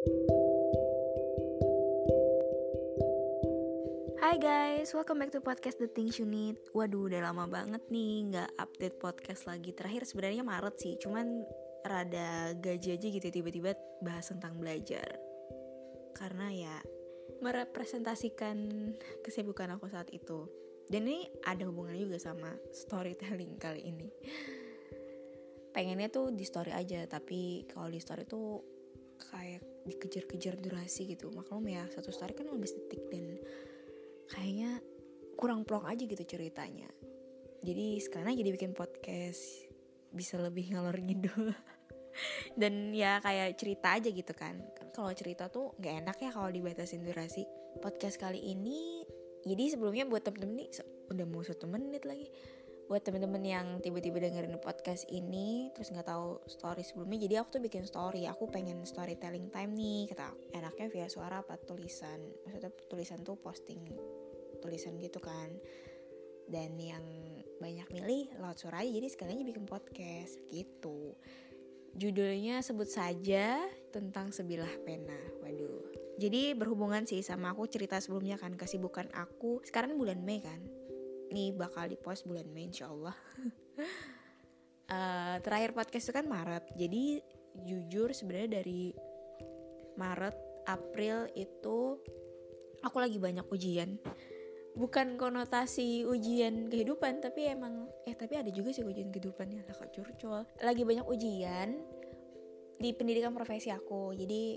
Hai guys, welcome back to podcast The Things You Need. Waduh, udah lama banget nih nggak update podcast lagi. Terakhir sebenarnya Maret sih, cuman rada gaji aja gitu tiba-tiba bahas tentang belajar. Karena ya merepresentasikan kesibukan aku saat itu. Dan ini ada hubungannya juga sama storytelling kali ini. Pengennya tuh di story aja, tapi kalau di story tuh kayak dikejar-kejar durasi gitu. Maklum ya, satu story kan 15 detik dan kayaknya kurang plong aja gitu ceritanya. Jadi sekarang jadi bikin podcast bisa lebih ngalor ngidul. Dan ya kayak cerita aja gitu kan. Kan kalau cerita tuh nggak enak ya kalau dibatasin durasi. Podcast kali ini jadi sebelumnya buat temen-temen nih udah mau satu menit lagi buat temen-temen yang tiba-tiba dengerin podcast ini terus nggak tahu story sebelumnya jadi aku tuh bikin story. Aku pengen storytelling time nih kata enaknya via suara apa tulisan. Maksudnya tulisan tuh posting tulisan gitu kan. Dan yang banyak milih lewat suara aja jadi sekalian bikin podcast gitu. Judulnya sebut saja tentang sebilah pena. Waduh. Jadi berhubungan sih sama aku cerita sebelumnya kan kesibukan aku. Sekarang bulan Mei kan nih bakal di post bulan Mei insya Allah. Uh, terakhir podcast itu kan Maret. Jadi jujur sebenarnya dari Maret April itu aku lagi banyak ujian. Bukan konotasi ujian kehidupan tapi emang eh tapi ada juga sih ujian kehidupannya lah kak curcol. Lagi banyak ujian di pendidikan profesi aku. Jadi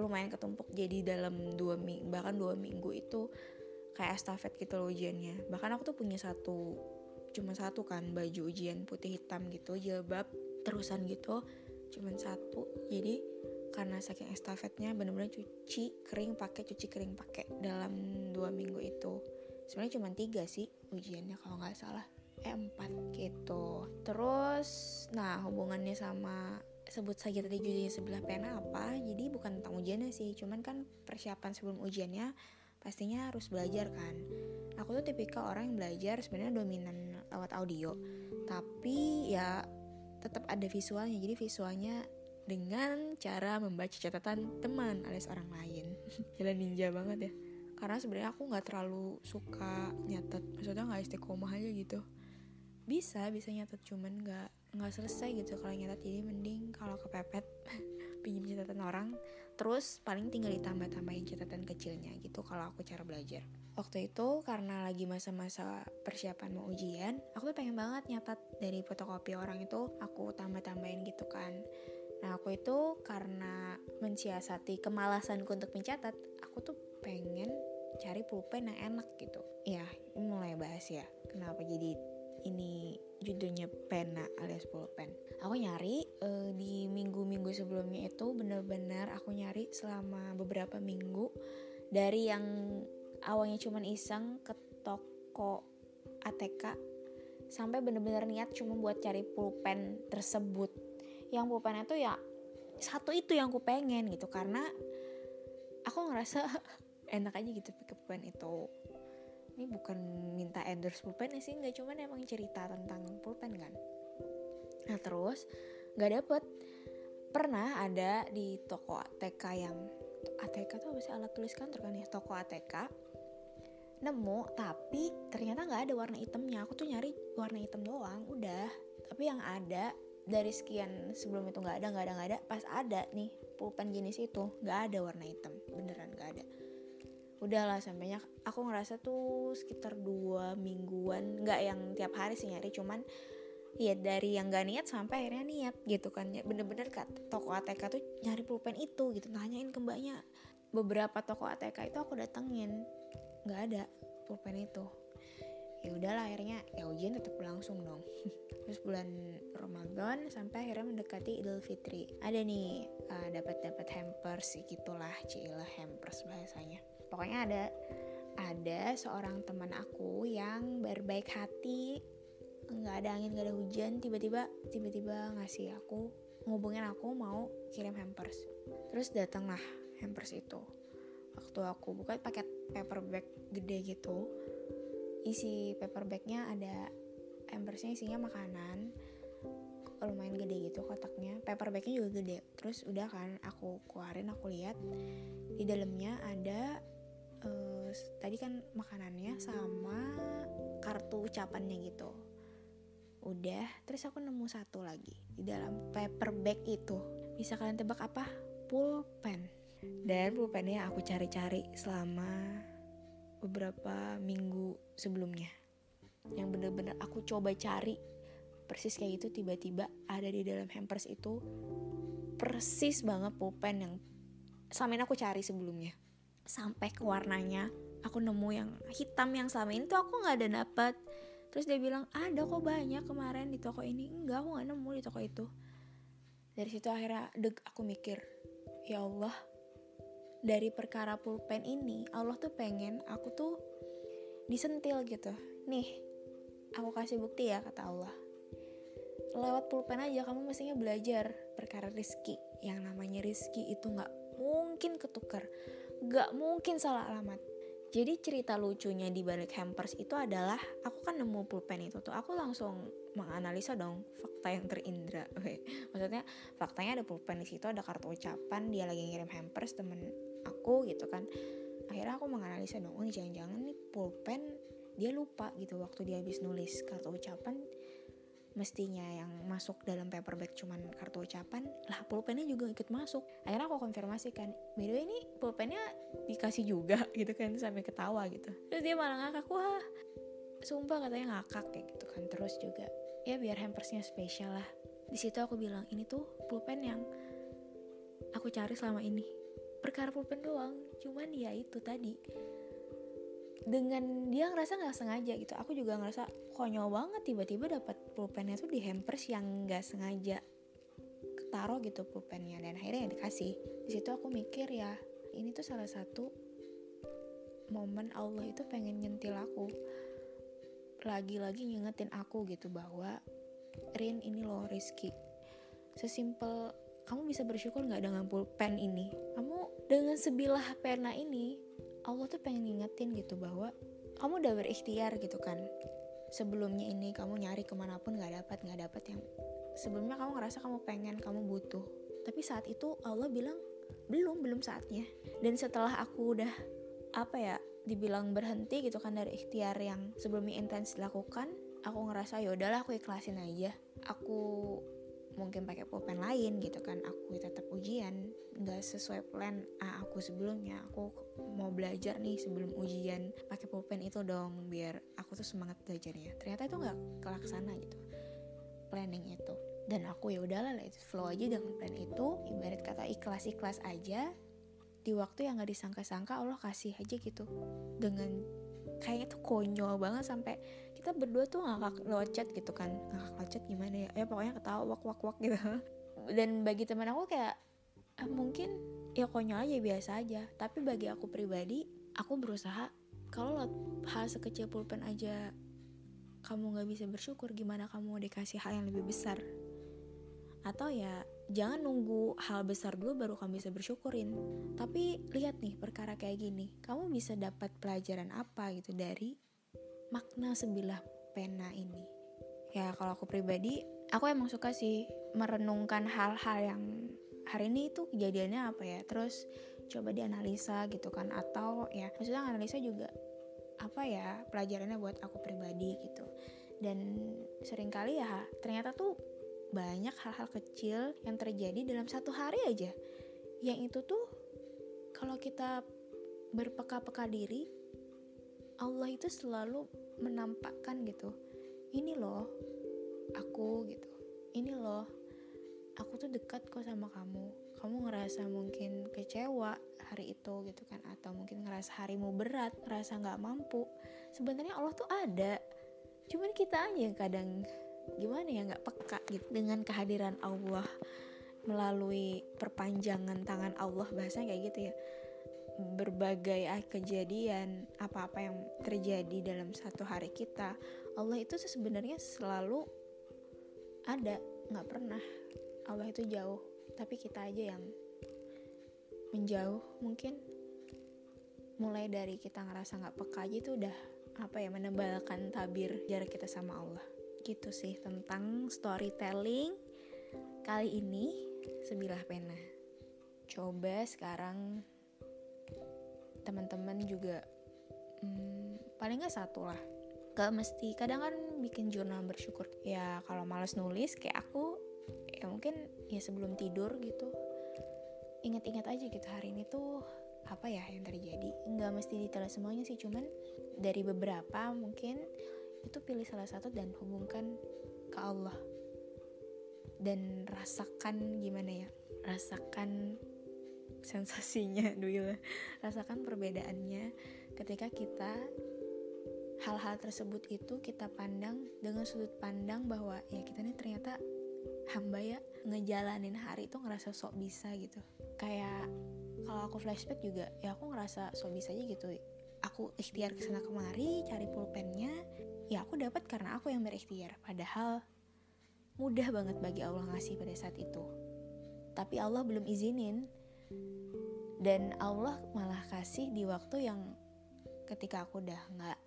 lumayan ketumpuk. Jadi dalam dua minggu bahkan dua minggu itu kayak estafet gitu loh ujiannya. Bahkan aku tuh punya satu cuma satu kan baju ujian putih hitam gitu jilbab terusan gitu cuma satu. Jadi karena saking estafetnya bener-bener cuci kering pakai cuci kering pakai dalam dua minggu itu. Sebenarnya cuma tiga sih ujiannya kalau nggak salah. Eh empat gitu. Terus nah hubungannya sama sebut saja tadi judulnya sebelah pena apa jadi bukan tentang ujiannya sih. Cuman kan persiapan sebelum ujiannya pastinya harus belajar kan. Aku tuh tipikal orang yang belajar sebenarnya dominan lewat audio. Tapi ya tetap ada visualnya. Jadi visualnya dengan cara membaca catatan teman alias orang lain. Jalan ninja banget ya. Karena sebenarnya aku nggak terlalu suka nyatet. Maksudnya nggak istiqomah aja gitu. Bisa bisa nyatet cuman nggak nggak selesai gitu kalau nyatet. Jadi mending kalau kepepet pinjam catatan orang terus paling tinggal ditambah tambahin catatan kecilnya gitu kalau aku cara belajar waktu itu karena lagi masa-masa persiapan mau ujian aku tuh pengen banget nyatat dari fotokopi orang itu aku tambah tambahin gitu kan Nah aku itu karena mensiasati kemalasanku untuk mencatat, aku tuh pengen cari pulpen yang enak gitu. Ya, ini mulai bahas ya. Kenapa jadi ini judulnya pena alias pulpen. Aku nyari uh, di minggu-minggu sebelumnya itu bener-bener aku nyari selama beberapa minggu. Dari yang awalnya cuman iseng ke toko ATK sampai bener-bener niat cuma buat cari pulpen tersebut. Yang pulpennya tuh ya satu itu yang aku pengen gitu karena aku ngerasa enak aja gitu pakai pulpen itu ini bukan minta endorse pulpen sih nggak cuman emang cerita tentang pulpen kan. Nah terus nggak dapet. Pernah ada di toko ATK yang ATK tuh apa alat tulis kantor kan ya? Toko ATK nemu tapi ternyata nggak ada warna hitamnya. Aku tuh nyari warna hitam doang udah. Tapi yang ada dari sekian sebelum itu nggak ada nggak ada nggak ada pas ada nih pulpen jenis itu nggak ada warna hitam. Beneran nggak ada udahlah sampainya aku ngerasa tuh sekitar dua mingguan nggak yang tiap hari sih nyari cuman ya dari yang gak niat sampai akhirnya niat gitu kan. Ya bener-bener kak toko ATK tuh nyari pulpen itu gitu nanyain ke mbaknya. Beberapa toko ATK itu aku datengin nggak ada pulpen itu. Ya udahlah akhirnya ya ujian tetap berlangsung dong. Terus bulan Ramadan sampai akhirnya mendekati Idul Fitri. Ada nih uh, dapat dapat hampers gitulah cilah hampers bahasanya pokoknya ada ada seorang teman aku yang berbaik hati. Nggak ada angin nggak ada hujan. Tiba-tiba tiba-tiba ngasih aku ngubungin aku mau kirim hampers. Terus datanglah hampers itu. Waktu aku buka paket paper bag gede gitu. Isi paper bagnya ada hampersnya isinya makanan. Lumayan gede gitu kotaknya. Paper bagnya juga gede. Terus udah kan aku keluarin aku lihat. Di dalamnya ada uh, tadi kan makanannya sama kartu ucapannya gitu. Udah terus aku nemu satu lagi di dalam paper bag itu. Bisa kalian tebak apa? Pulpen. Dan pulpennya aku cari-cari selama beberapa minggu sebelumnya. Yang bener-bener aku coba cari persis kayak gitu tiba-tiba ada di dalam hampers itu. Persis banget pulpen yang selama ini aku cari sebelumnya sampai ke warnanya. Aku nemu yang hitam yang selama ini tuh aku nggak ada dapat terus dia bilang ada kok banyak kemarin di toko ini. Enggak aku nggak nemu di toko itu. Dari situ akhirnya deg aku mikir ya Allah dari perkara pulpen ini Allah tuh pengen aku tuh disentil gitu. Nih aku kasih bukti ya kata Allah. Lewat pulpen aja kamu mestinya belajar perkara rizki. Yang namanya rizki itu nggak mungkin ketukar nggak mungkin salah alamat jadi cerita lucunya di balik hampers itu adalah aku kan nemu pulpen itu tuh aku langsung menganalisa dong fakta yang terindra. Maksudnya faktanya ada pulpen di situ, ada kartu ucapan, dia lagi ngirim hampers temen aku gitu kan. Akhirnya aku menganalisa dong, oh jangan-jangan nih pulpen dia lupa gitu waktu dia habis nulis kartu ucapan mestinya yang masuk dalam paperback cuman kartu ucapan lah pulpennya juga ikut masuk. Akhirnya aku konfirmasi kan by the way ini pulpennya dikasih juga gitu kan sampai ketawa gitu. Terus dia malah ngakak wah sumpah katanya ngakak kayak gitu kan. Terus juga ya biar hampersnya spesial lah. Di situ aku bilang ini tuh pulpen yang aku cari selama ini. Perkara pulpen doang. Cuman ya itu tadi dengan dia ngerasa nggak sengaja gitu. Aku juga ngerasa konyol banget tiba-tiba dapat pulpennya tuh di hampers yang nggak sengaja taruh gitu pulpennya. Dan akhirnya yang dikasih. Di situ aku mikir ya ini tuh salah satu momen Allah itu pengen nyentil aku. Lagi-lagi ngingetin aku gitu bahwa Rin ini loh Rizky. Sesimpel kamu bisa bersyukur nggak dengan pulpen ini? Kamu dengan sebilah pena ini Allah tuh pengen ngingetin gitu bahwa kamu udah berikhtiar gitu kan. Sebelumnya ini kamu nyari ke mana pun nggak dapat nggak dapat yang sebelumnya kamu ngerasa kamu pengen kamu butuh. Tapi saat itu Allah bilang belum belum saatnya. Dan setelah aku udah apa ya dibilang berhenti gitu kan dari ikhtiar yang sebelumnya intens dilakukan aku ngerasa ya udahlah aku ikhlasin aja. Aku mungkin pakai pulpen lain gitu kan aku tetap ujian. Nggak sesuai plan A aku sebelumnya. Aku mau belajar nih sebelum ujian. Pakai pulpen itu dong biar aku tuh semangat belajarnya. Ternyata itu nggak kelaksana gitu planning itu. Dan aku ya udahlah lah itu flow aja dengan plan itu. Ibarat kata ikhlas ikhlas aja di waktu yang nggak disangka-sangka Allah kasih aja gitu. Dengan kayaknya tuh konyol banget sampai kita berdua tuh ngakak chat gitu kan. Ngakak chat gimana ya? Ya pokoknya ketawa wak wak wak gitu. Dan bagi teman aku kayak ah, mungkin ya konyol aja biasa aja. Tapi bagi aku pribadi aku berusaha kalau hal sekecil pulpen aja kamu nggak bisa bersyukur gimana kamu dikasih hal yang lebih besar? Atau ya jangan nunggu hal besar dulu baru kamu bisa bersyukurin. Tapi lihat nih perkara kayak gini kamu bisa dapat pelajaran apa gitu dari makna sebilah pena ini. Ya kalau aku pribadi aku emang suka sih merenungkan hal-hal yang hari ini itu kejadiannya apa ya. Terus coba dianalisa gitu kan. Atau ya maksudnya analisa juga apa ya pelajarannya buat aku pribadi gitu. Dan sering kali ya ternyata tuh banyak hal-hal kecil yang terjadi dalam satu hari aja. Yang itu tuh kalau kita berpeka-peka diri Allah itu selalu menampakkan gitu ini loh aku gitu. Ini loh aku tuh dekat kok sama kamu. Kamu ngerasa mungkin kecewa hari itu gitu kan. Atau mungkin ngerasa harimu berat ngerasa nggak mampu. Sebenarnya Allah tuh ada. Cuman kita aja yang kadang gimana ya nggak peka gitu dengan kehadiran Allah melalui perpanjangan tangan Allah bahasanya kayak gitu ya berbagai kejadian apa-apa yang terjadi dalam satu hari kita Allah itu sebenarnya selalu ada. Nggak pernah Allah itu jauh tapi kita aja yang menjauh mungkin. Mulai dari kita ngerasa nggak peka aja itu udah apa ya menebalkan tabir jarak kita sama Allah. Gitu sih tentang storytelling kali ini. Sebilah pena. Coba sekarang teman-teman juga hmm, paling nggak satu lah. Gak mesti kadang kan bikin jurnal bersyukur. Ya kalau males nulis kayak aku ya mungkin ya sebelum tidur gitu. Ingat-ingat aja gitu hari ini tuh apa ya yang terjadi. Nggak mesti detail semuanya sih cuman dari beberapa mungkin itu pilih salah satu dan hubungkan ke Allah. Dan rasakan gimana ya? Rasakan sensasinya dulu rasakan perbedaannya ketika kita hal-hal tersebut itu kita pandang dengan sudut pandang bahwa ya kita ini ternyata hamba ya ngejalanin hari itu ngerasa sok bisa gitu. Kayak kalau aku flashback juga ya aku ngerasa sok bisa aja gitu. Aku ikhtiar ke sana kemari cari pulpennya ya aku dapat karena aku yang berikhtiar. Padahal mudah banget bagi Allah ngasih pada saat itu. Tapi Allah belum izinin dan Allah malah kasih di waktu yang ketika aku udah nggak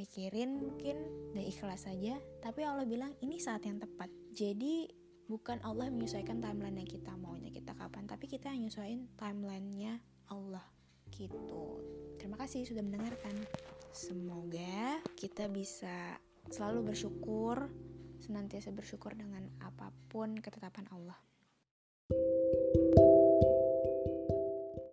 mikirin mungkin dan ikhlas saja tapi Allah bilang ini saat yang tepat. Jadi bukan Allah menyesuaikan timeline yang kita maunya kita kapan tapi kita yang nyesuaiin timelinenya Allah gitu. Terima kasih sudah mendengarkan. Semoga kita bisa selalu bersyukur senantiasa bersyukur dengan apa pun ketetapan Allah. thank you